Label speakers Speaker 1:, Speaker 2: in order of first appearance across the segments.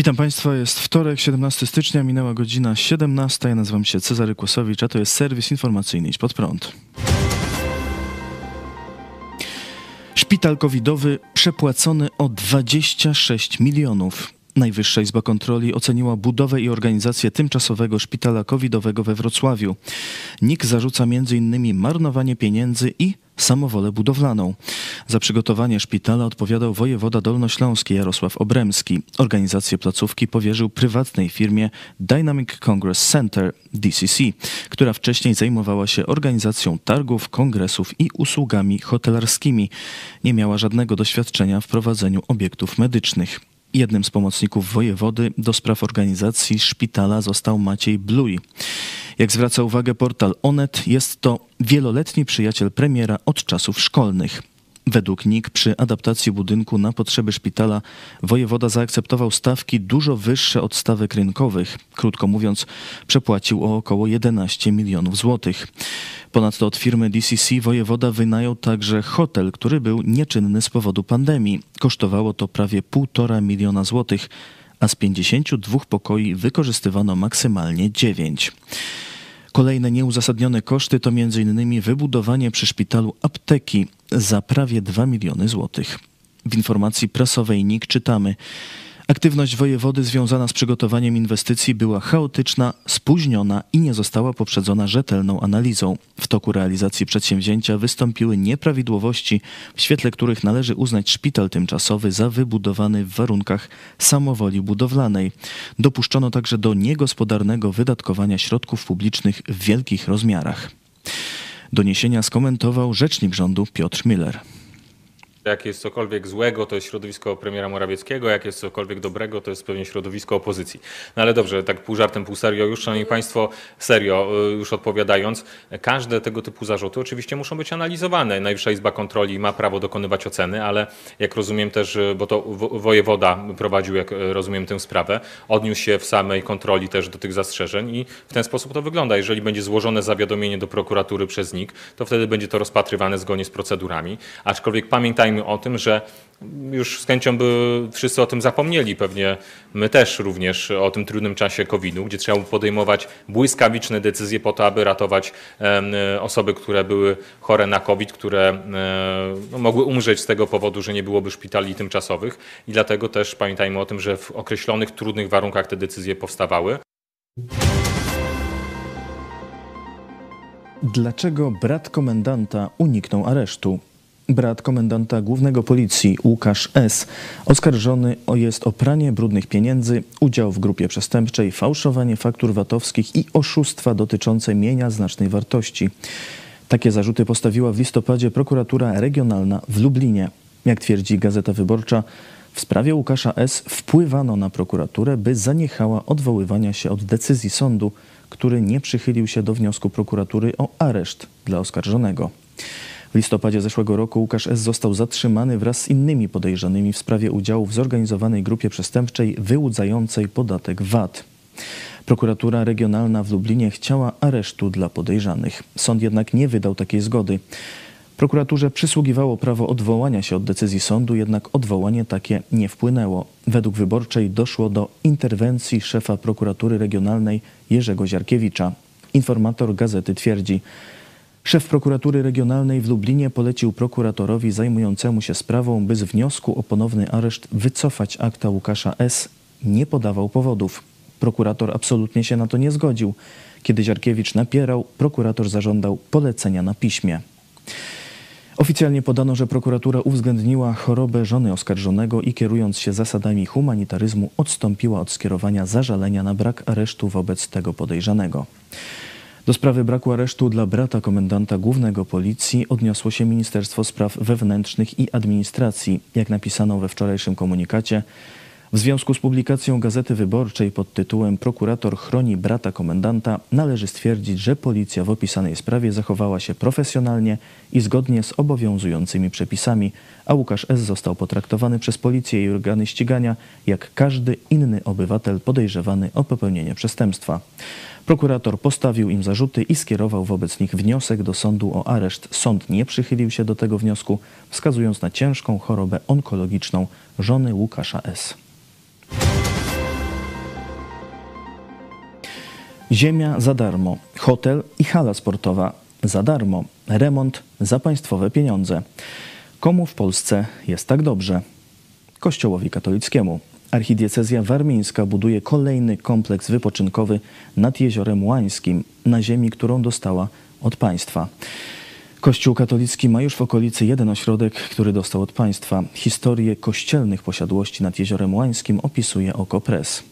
Speaker 1: Witam Państwa, jest wtorek, 17 stycznia, minęła godzina 17. Ja nazywam się Cezary Kłosowicz, a to jest serwis informacyjny Idź Pod Prąd. Szpital covidowy przepłacony o 26 milionów. Najwyższa Izba Kontroli oceniła budowę i organizację tymczasowego szpitala covidowego we Wrocławiu. NIK zarzuca m.in. marnowanie pieniędzy i samowolę budowlaną. Za przygotowanie szpitala odpowiadał wojewoda dolnośląski Jarosław Obremski. Organizację placówki powierzył prywatnej firmie Dynamic Congress Center DCC, która wcześniej zajmowała się organizacją targów, kongresów i usługami hotelarskimi. Nie miała żadnego doświadczenia w prowadzeniu obiektów medycznych. Jednym z pomocników wojewody do spraw organizacji szpitala został Maciej Bluj. Jak zwraca uwagę portal Onet, jest to wieloletni przyjaciel premiera od czasów szkolnych. Według NIK przy adaptacji budynku na potrzeby szpitala wojewoda zaakceptował stawki dużo wyższe od stawek rynkowych. Krótko mówiąc, przepłacił o około 11 milionów złotych. Ponadto od firmy DCC wojewoda wynajął także hotel, który był nieczynny z powodu pandemii. Kosztowało to prawie 1,5 miliona złotych, a z 52 pokoi wykorzystywano maksymalnie 9. Kolejne nieuzasadnione koszty to m.in. wybudowanie przy szpitalu apteki za prawie 2 miliony złotych. W informacji prasowej NIK czytamy: Aktywność wojewody związana z przygotowaniem inwestycji była chaotyczna, spóźniona i nie została poprzedzona rzetelną analizą. W toku realizacji przedsięwzięcia wystąpiły nieprawidłowości, w świetle których należy uznać szpital tymczasowy za wybudowany w warunkach samowoli budowlanej. Dopuszczono także do niegospodarnego wydatkowania środków publicznych w wielkich rozmiarach. Doniesienia skomentował rzecznik rządu Piotr Miller.
Speaker 2: Jak jest cokolwiek złego, to jest środowisko premiera Morawieckiego, jak jest cokolwiek dobrego, to jest pewnie środowisko opozycji. No ale dobrze, tak pół żartem, pół serio. Już, szanowni państwo, serio, y, już odpowiadając, każde tego typu zarzuty oczywiście muszą być analizowane. Najwyższa Izba Kontroli ma prawo dokonywać oceny, ale jak rozumiem też, y, bo to wojewoda prowadził, jak y, rozumiem, tę sprawę, odniósł się w samej kontroli też do tych zastrzeżeń i w ten sposób to wygląda. Jeżeli będzie złożone zawiadomienie do prokuratury przez NIK, to wtedy będzie to rozpatrywane zgodnie z procedurami. Aczkolwiek pamiętajmy, pamiętajmy o tym, że już z chęcią by wszyscy o tym zapomnieli, pewnie my też również o tym trudnym czasie COVID-u, gdzie trzeba podejmować błyskawiczne decyzje po to, aby ratować osoby, które były chore na COVID, które no, mogły umrzeć z tego powodu, że nie byłoby szpitali tymczasowych i dlatego też pamiętajmy o tym, że w określonych trudnych warunkach te decyzje powstawały.
Speaker 1: Dlaczego brat komendanta uniknął aresztu? Brat komendanta głównego policji Łukasz S. oskarżony jest o pranie brudnych pieniędzy, udział w grupie przestępczej, fałszowanie faktur VAT-owskich i oszustwa dotyczące mienia znacznej wartości. Takie zarzuty postawiła w listopadzie prokuratura regionalna w Lublinie. Jak twierdzi Gazeta Wyborcza, w sprawie Łukasza S. wpływano na prokuraturę, by zaniechała odwoływania się od decyzji sądu, który nie przychylił się do wniosku prokuratury o areszt dla oskarżonego. W listopadzie zeszłego roku Łukasz S. został zatrzymany wraz z innymi podejrzanymi w sprawie udziału w zorganizowanej grupie przestępczej wyłudzającej podatek VAT. Prokuratura Regionalna w Lublinie chciała aresztu dla podejrzanych. Sąd jednak nie wydał takiej zgody. Prokuraturze przysługiwało prawo odwołania się od decyzji sądu, jednak odwołanie takie nie wpłynęło. Według wyborczej doszło do interwencji szefa prokuratury regionalnej Jerzego Ziarkiewicza. Informator gazety twierdzi, Szef prokuratury regionalnej w Lublinie polecił prokuratorowi zajmującemu się sprawą, by z wniosku o ponowny areszt wycofać akta Łukasza S. Nie podawał powodów. Prokurator absolutnie się na to nie zgodził. Kiedy Ziarkiewicz napierał, prokurator zażądał polecenia na piśmie. Oficjalnie podano, że prokuratura uwzględniła chorobę żony oskarżonego i kierując się zasadami humanitaryzmu odstąpiła od skierowania zażalenia na brak aresztu wobec tego podejrzanego. Do sprawy braku aresztu dla brata komendanta głównego policji odniosło się Ministerstwo Spraw Wewnętrznych i Administracji. Jak napisano we wczorajszym komunikacie, w związku z publikacją Gazety Wyborczej pod tytułem Prokurator chroni brata komendanta należy stwierdzić, że policja w opisanej sprawie zachowała się profesjonalnie i zgodnie z obowiązującymi przepisami, a Łukasz S. został potraktowany przez policję i organy ścigania jak każdy inny obywatel podejrzewany o popełnienie przestępstwa. Prokurator postawił im zarzuty i skierował wobec nich wniosek do sądu o areszt. Sąd nie przychylił się do tego wniosku, wskazując na ciężką chorobę onkologiczną żony Łukasza S. Ziemia za darmo, hotel i hala sportowa za darmo, remont za państwowe pieniądze. Komu w Polsce jest tak dobrze? Kościołowi katolickiemu. Archidiecezja warmińska buduje kolejny kompleks wypoczynkowy nad Jeziorem Łańskim, na ziemi, którą dostała od państwa. Kościół katolicki ma już w okolicy jeden ośrodek, który dostał od państwa. Historię kościelnych posiadłości nad Jeziorem Łańskim opisuje Okopres.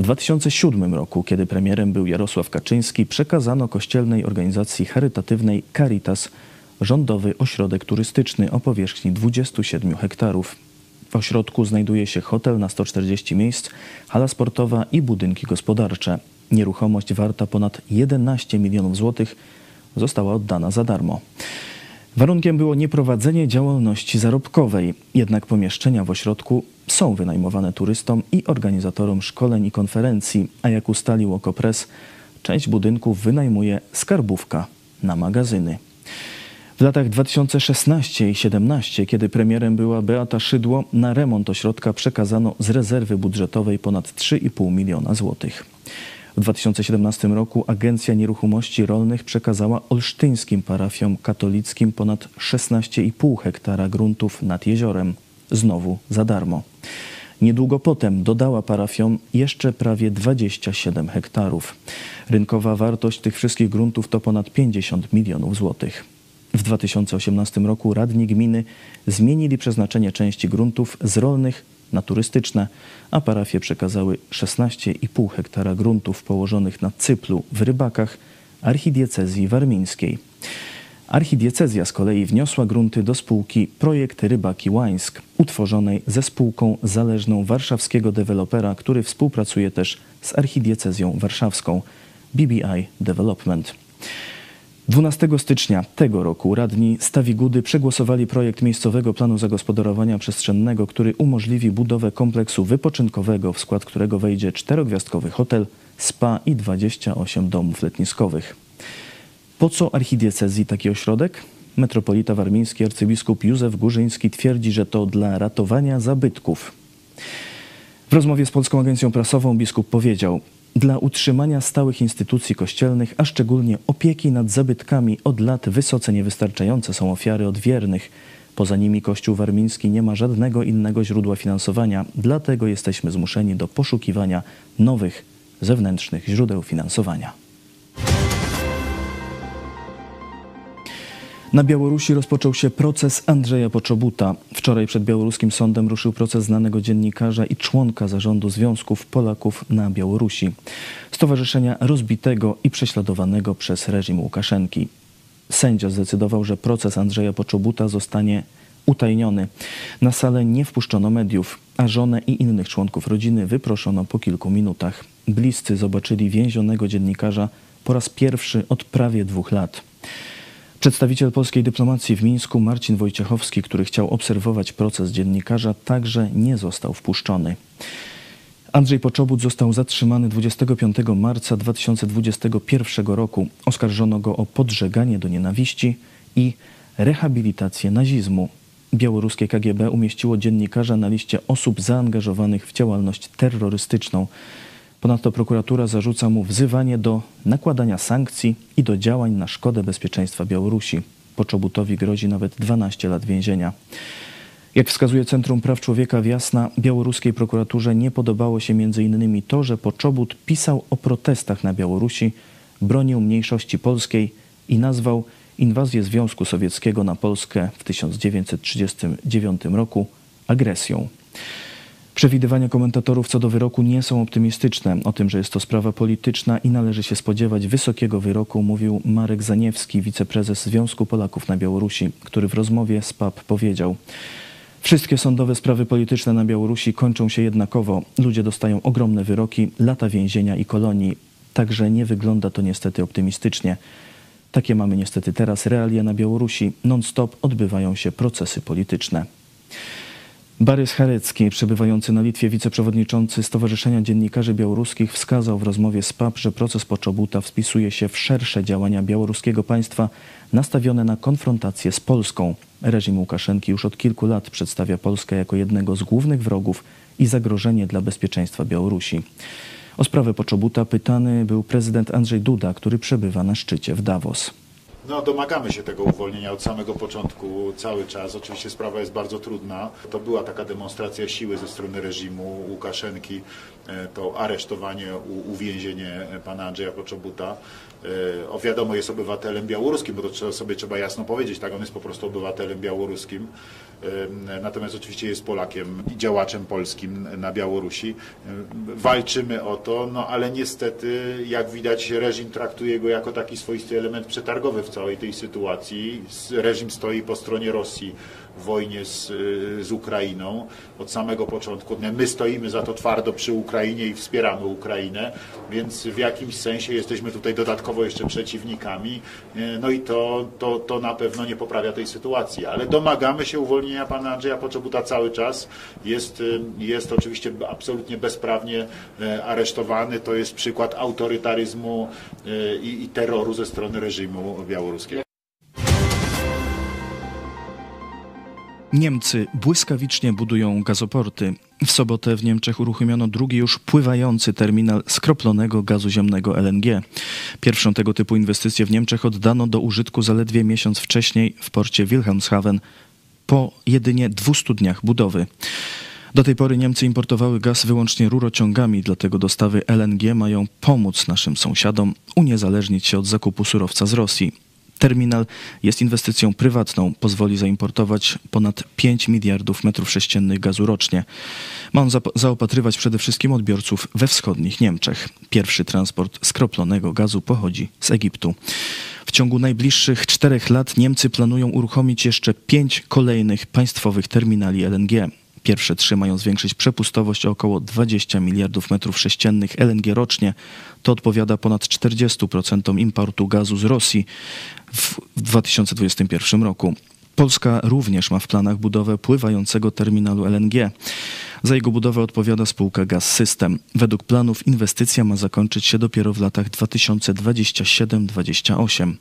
Speaker 1: W 2007 roku, kiedy premierem był Jarosław Kaczyński, przekazano kościelnej organizacji charytatywnej Caritas rządowy ośrodek turystyczny o powierzchni 27 hektarów. W ośrodku znajduje się hotel na 140 miejsc, hala sportowa i budynki gospodarcze. Nieruchomość warta ponad 11 milionów złotych została oddana za darmo. Warunkiem było nieprowadzenie działalności zarobkowej, jednak pomieszczenia w ośrodku są wynajmowane turystom i organizatorom szkoleń i konferencji, a jak ustalił Okopres, część budynków wynajmuje skarbówka na magazyny. W latach 2016 i 2017, kiedy premierem była Beata Szydło, na remont ośrodka przekazano z rezerwy budżetowej ponad 3,5 miliona złotych. W 2017 roku Agencja Nieruchomości Rolnych przekazała olsztyńskim parafiom katolickim ponad 16,5 hektara gruntów nad jeziorem, znowu za darmo. Niedługo potem dodała parafiom jeszcze prawie 27 hektarów. Rynkowa wartość tych wszystkich gruntów to ponad 50 milionów złotych. W 2018 roku radni gminy zmienili przeznaczenie części gruntów z rolnych na turystyczne, a parafie przekazały 16,5 hektara gruntów położonych na Cyplu w Rybakach archidiecezji warmińskiej. Archidiecezja z kolei wniosła grunty do spółki Projekt Rybaki Łańsk, utworzonej ze spółką zależną warszawskiego dewelopera, który współpracuje też z archidiecezją warszawską BBI Development. 12 stycznia tego roku radni Stawigudy przegłosowali projekt miejscowego planu zagospodarowania przestrzennego, który umożliwi budowę kompleksu wypoczynkowego, w skład którego wejdzie czterogwiazdkowy hotel, spa i 28 domów letniskowych. Po co archidiecezji taki ośrodek? Metropolita warmiński arcybiskup Józef Górzyński twierdzi, że to dla ratowania zabytków. W rozmowie z Polską Agencją Prasową biskup powiedział: dla utrzymania stałych instytucji kościelnych, a szczególnie opieki nad zabytkami od lat wysoce niewystarczające są ofiary odwiernych. Poza nimi Kościół Warmiński nie ma żadnego innego źródła finansowania, dlatego jesteśmy zmuszeni do poszukiwania nowych, zewnętrznych źródeł finansowania. Na Białorusi rozpoczął się proces Andrzeja Poczobuta. Wczoraj przed białoruskim sądem ruszył proces znanego dziennikarza i członka zarządu Związków Polaków na Białorusi. Stowarzyszenia rozbitego i prześladowanego przez reżim Łukaszenki. Sędzia zdecydował, że proces Andrzeja Poczobuta zostanie utajniony. Na salę nie wpuszczono mediów, a żonę i innych członków rodziny wyproszono po kilku minutach. Bliscy zobaczyli więzionego dziennikarza po raz pierwszy od prawie dwóch lat. Przedstawiciel polskiej dyplomacji w Mińsku Marcin Wojciechowski, który chciał obserwować proces dziennikarza, także nie został wpuszczony. Andrzej Poczobut został zatrzymany 25 marca 2021 roku. Oskarżono go o podżeganie do nienawiści i rehabilitację nazizmu. Białoruskie KGB umieściło dziennikarza na liście osób zaangażowanych w działalność terrorystyczną. Ponadto prokuratura zarzuca mu wzywanie do nakładania sankcji i do działań na szkodę bezpieczeństwa Białorusi. Poczobutowi grozi nawet 12 lat więzienia. Jak wskazuje Centrum Praw Człowieka w Jasna, białoruskiej prokuraturze nie podobało się m.in. to, że Poczobut pisał o protestach na Białorusi, bronił mniejszości polskiej i nazwał inwazję Związku Sowieckiego na Polskę w 1939 roku agresją. Przewidywania komentatorów co do wyroku nie są optymistyczne. O tym, że jest to sprawa polityczna i należy się spodziewać wysokiego wyroku, mówił Marek Zaniewski, wiceprezes Związku Polaków na Białorusi, który w rozmowie z PAP powiedział: Wszystkie sądowe sprawy polityczne na Białorusi kończą się jednakowo. Ludzie dostają ogromne wyroki, lata więzienia i kolonii. Także nie wygląda to niestety optymistycznie. Takie mamy niestety teraz realia na Białorusi. Non-stop odbywają się procesy polityczne. Barys Charecki, przebywający na Litwie wiceprzewodniczący Stowarzyszenia Dziennikarzy Białoruskich, wskazał w rozmowie z PAP, że proces Poczobuta wpisuje się w szersze działania białoruskiego państwa nastawione na konfrontację z Polską. Reżim Łukaszenki już od kilku lat przedstawia Polskę jako jednego z głównych wrogów i zagrożenie dla bezpieczeństwa Białorusi. O sprawę Poczobuta pytany był prezydent Andrzej Duda, który przebywa na szczycie w Davos.
Speaker 3: No, domagamy się tego uwolnienia od samego początku, cały czas. Oczywiście sprawa jest bardzo trudna. To była taka demonstracja siły ze strony reżimu Łukaszenki, e, to aresztowanie, uwięzienie pana Andrzeja Poczobuta. E, o wiadomo, jest obywatelem białoruskim, bo to sobie trzeba jasno powiedzieć, tak, on jest po prostu obywatelem białoruskim. Natomiast oczywiście jest Polakiem i działaczem polskim na Białorusi. Walczymy o to, no ale niestety, jak widać, reżim traktuje go jako taki swoisty element przetargowy w całej tej sytuacji. Reżim stoi po stronie Rosji wojnie z, z Ukrainą od samego początku. My stoimy za to twardo przy Ukrainie i wspieramy Ukrainę, więc w jakimś sensie jesteśmy tutaj dodatkowo jeszcze przeciwnikami. No i to, to, to na pewno nie poprawia tej sytuacji, ale domagamy się uwolnienia pana Andrzeja Poczobuta cały czas. Jest, jest oczywiście absolutnie bezprawnie aresztowany. To jest przykład autorytaryzmu i, i terroru ze strony reżimu białoruskiego.
Speaker 1: Niemcy błyskawicznie budują gazoporty. W sobotę w Niemczech uruchomiono drugi już pływający terminal skroplonego gazu ziemnego LNG. Pierwszą tego typu inwestycję w Niemczech oddano do użytku zaledwie miesiąc wcześniej w porcie Wilhelmshaven po jedynie 200 dniach budowy. Do tej pory Niemcy importowały gaz wyłącznie rurociągami, dlatego dostawy LNG mają pomóc naszym sąsiadom uniezależnić się od zakupu surowca z Rosji. Terminal jest inwestycją prywatną, pozwoli zaimportować ponad 5 miliardów metrów sześciennych gazu rocznie. Ma on zaopatrywać przede wszystkim odbiorców we wschodnich Niemczech. Pierwszy transport skroplonego gazu pochodzi z Egiptu. W ciągu najbliższych czterech lat Niemcy planują uruchomić jeszcze pięć kolejnych państwowych terminali LNG. Pierwsze trzy mają zwiększyć przepustowość o około 20 miliardów metrów sześciennych LNG rocznie. To odpowiada ponad 40% importu gazu z Rosji w 2021 roku. Polska również ma w planach budowę pływającego terminalu LNG. Za jego budowę odpowiada spółka Gaz System. Według planów inwestycja ma zakończyć się dopiero w latach 2027-2028.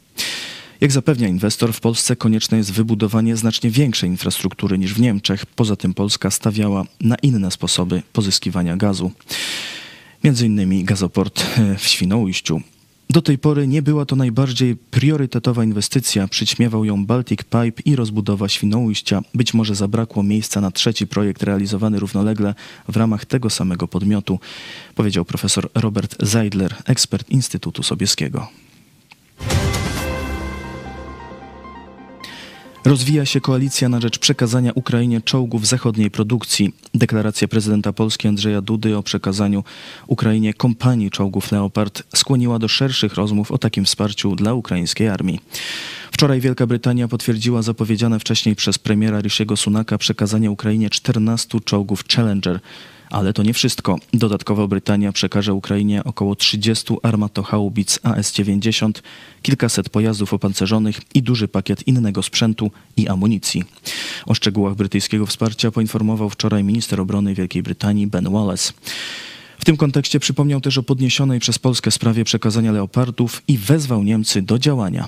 Speaker 1: Jak zapewnia inwestor, w Polsce konieczne jest wybudowanie znacznie większej infrastruktury niż w Niemczech. Poza tym Polska stawiała na inne sposoby pozyskiwania gazu. Między innymi gazoport e, w Świnoujściu. Do tej pory nie była to najbardziej priorytetowa inwestycja. Przyćmiewał ją Baltic Pipe i rozbudowa Świnoujścia. Być może zabrakło miejsca na trzeci projekt realizowany równolegle w ramach tego samego podmiotu, powiedział profesor Robert Zeidler, ekspert Instytutu Sobieskiego. Rozwija się koalicja na rzecz przekazania Ukrainie czołgów zachodniej produkcji. Deklaracja prezydenta Polski Andrzeja Dudy o przekazaniu Ukrainie kompanii czołgów Leopard skłoniła do szerszych rozmów o takim wsparciu dla ukraińskiej armii. Wczoraj Wielka Brytania potwierdziła zapowiedziane wcześniej przez premiera Rishiego Sunaka przekazanie Ukrainie 14 czołgów Challenger. Ale to nie wszystko. Dodatkowo Brytania przekaże Ukrainie około 30 armatochaubic AS-90, kilkaset pojazdów opancerzonych i duży pakiet innego sprzętu i amunicji. O szczegółach brytyjskiego wsparcia poinformował wczoraj minister obrony Wielkiej Brytanii Ben Wallace. W tym kontekście przypomniał też o podniesionej przez Polskę sprawie przekazania leopardów i wezwał Niemcy do działania.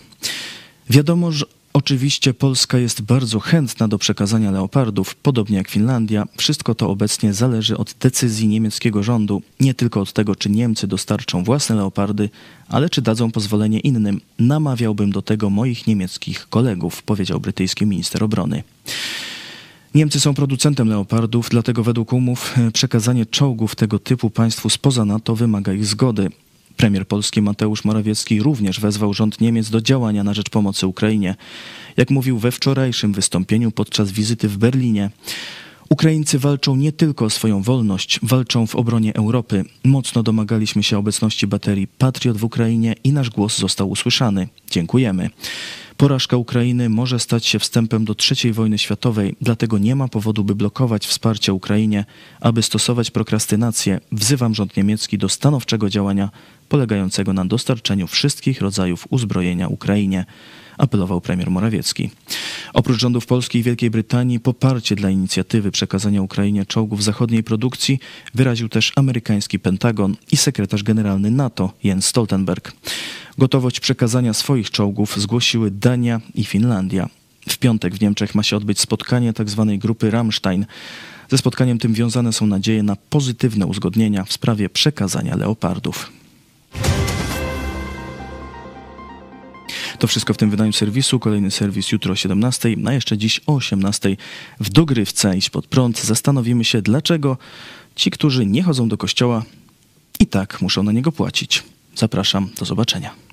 Speaker 1: Wiadomo, że Oczywiście Polska jest bardzo chętna do przekazania leopardów, podobnie jak Finlandia. Wszystko to obecnie zależy od decyzji niemieckiego rządu, nie tylko od tego, czy Niemcy dostarczą własne leopardy, ale czy dadzą pozwolenie innym. Namawiałbym do tego moich niemieckich kolegów, powiedział brytyjski minister obrony. Niemcy są producentem leopardów, dlatego według umów e, przekazanie czołgów tego typu państwu spoza NATO wymaga ich zgody. Premier Polski Mateusz Morawiecki również wezwał rząd Niemiec do działania na rzecz pomocy Ukrainie. Jak mówił we wczorajszym wystąpieniu podczas wizyty w Berlinie, Ukraińcy walczą nie tylko o swoją wolność, walczą w obronie Europy. Mocno domagaliśmy się obecności baterii Patriot w Ukrainie i nasz głos został usłyszany. Dziękujemy. Porażka Ukrainy może stać się wstępem do III wojny światowej, dlatego nie ma powodu, by blokować wsparcie Ukrainie, aby stosować prokrastynację. Wzywam rząd niemiecki do stanowczego działania polegającego na dostarczeniu wszystkich rodzajów uzbrojenia Ukrainie, apelował premier Morawiecki. Oprócz rządów Polski i Wielkiej Brytanii poparcie dla inicjatywy przekazania Ukrainie czołgów zachodniej produkcji wyraził też amerykański Pentagon i sekretarz generalny NATO Jens Stoltenberg. Gotowość przekazania swoich czołgów zgłosiły Dania i Finlandia. W piątek w Niemczech ma się odbyć spotkanie tzw. Tak grupy Rammstein. Ze spotkaniem tym wiązane są nadzieje na pozytywne uzgodnienia w sprawie przekazania leopardów. To wszystko w tym wydaniu serwisu. Kolejny serwis jutro o 17, a jeszcze dziś o 18 w dogrywce iść pod prąd. Zastanowimy się, dlaczego ci, którzy nie chodzą do kościoła, i tak muszą na niego płacić. Zapraszam, do zobaczenia.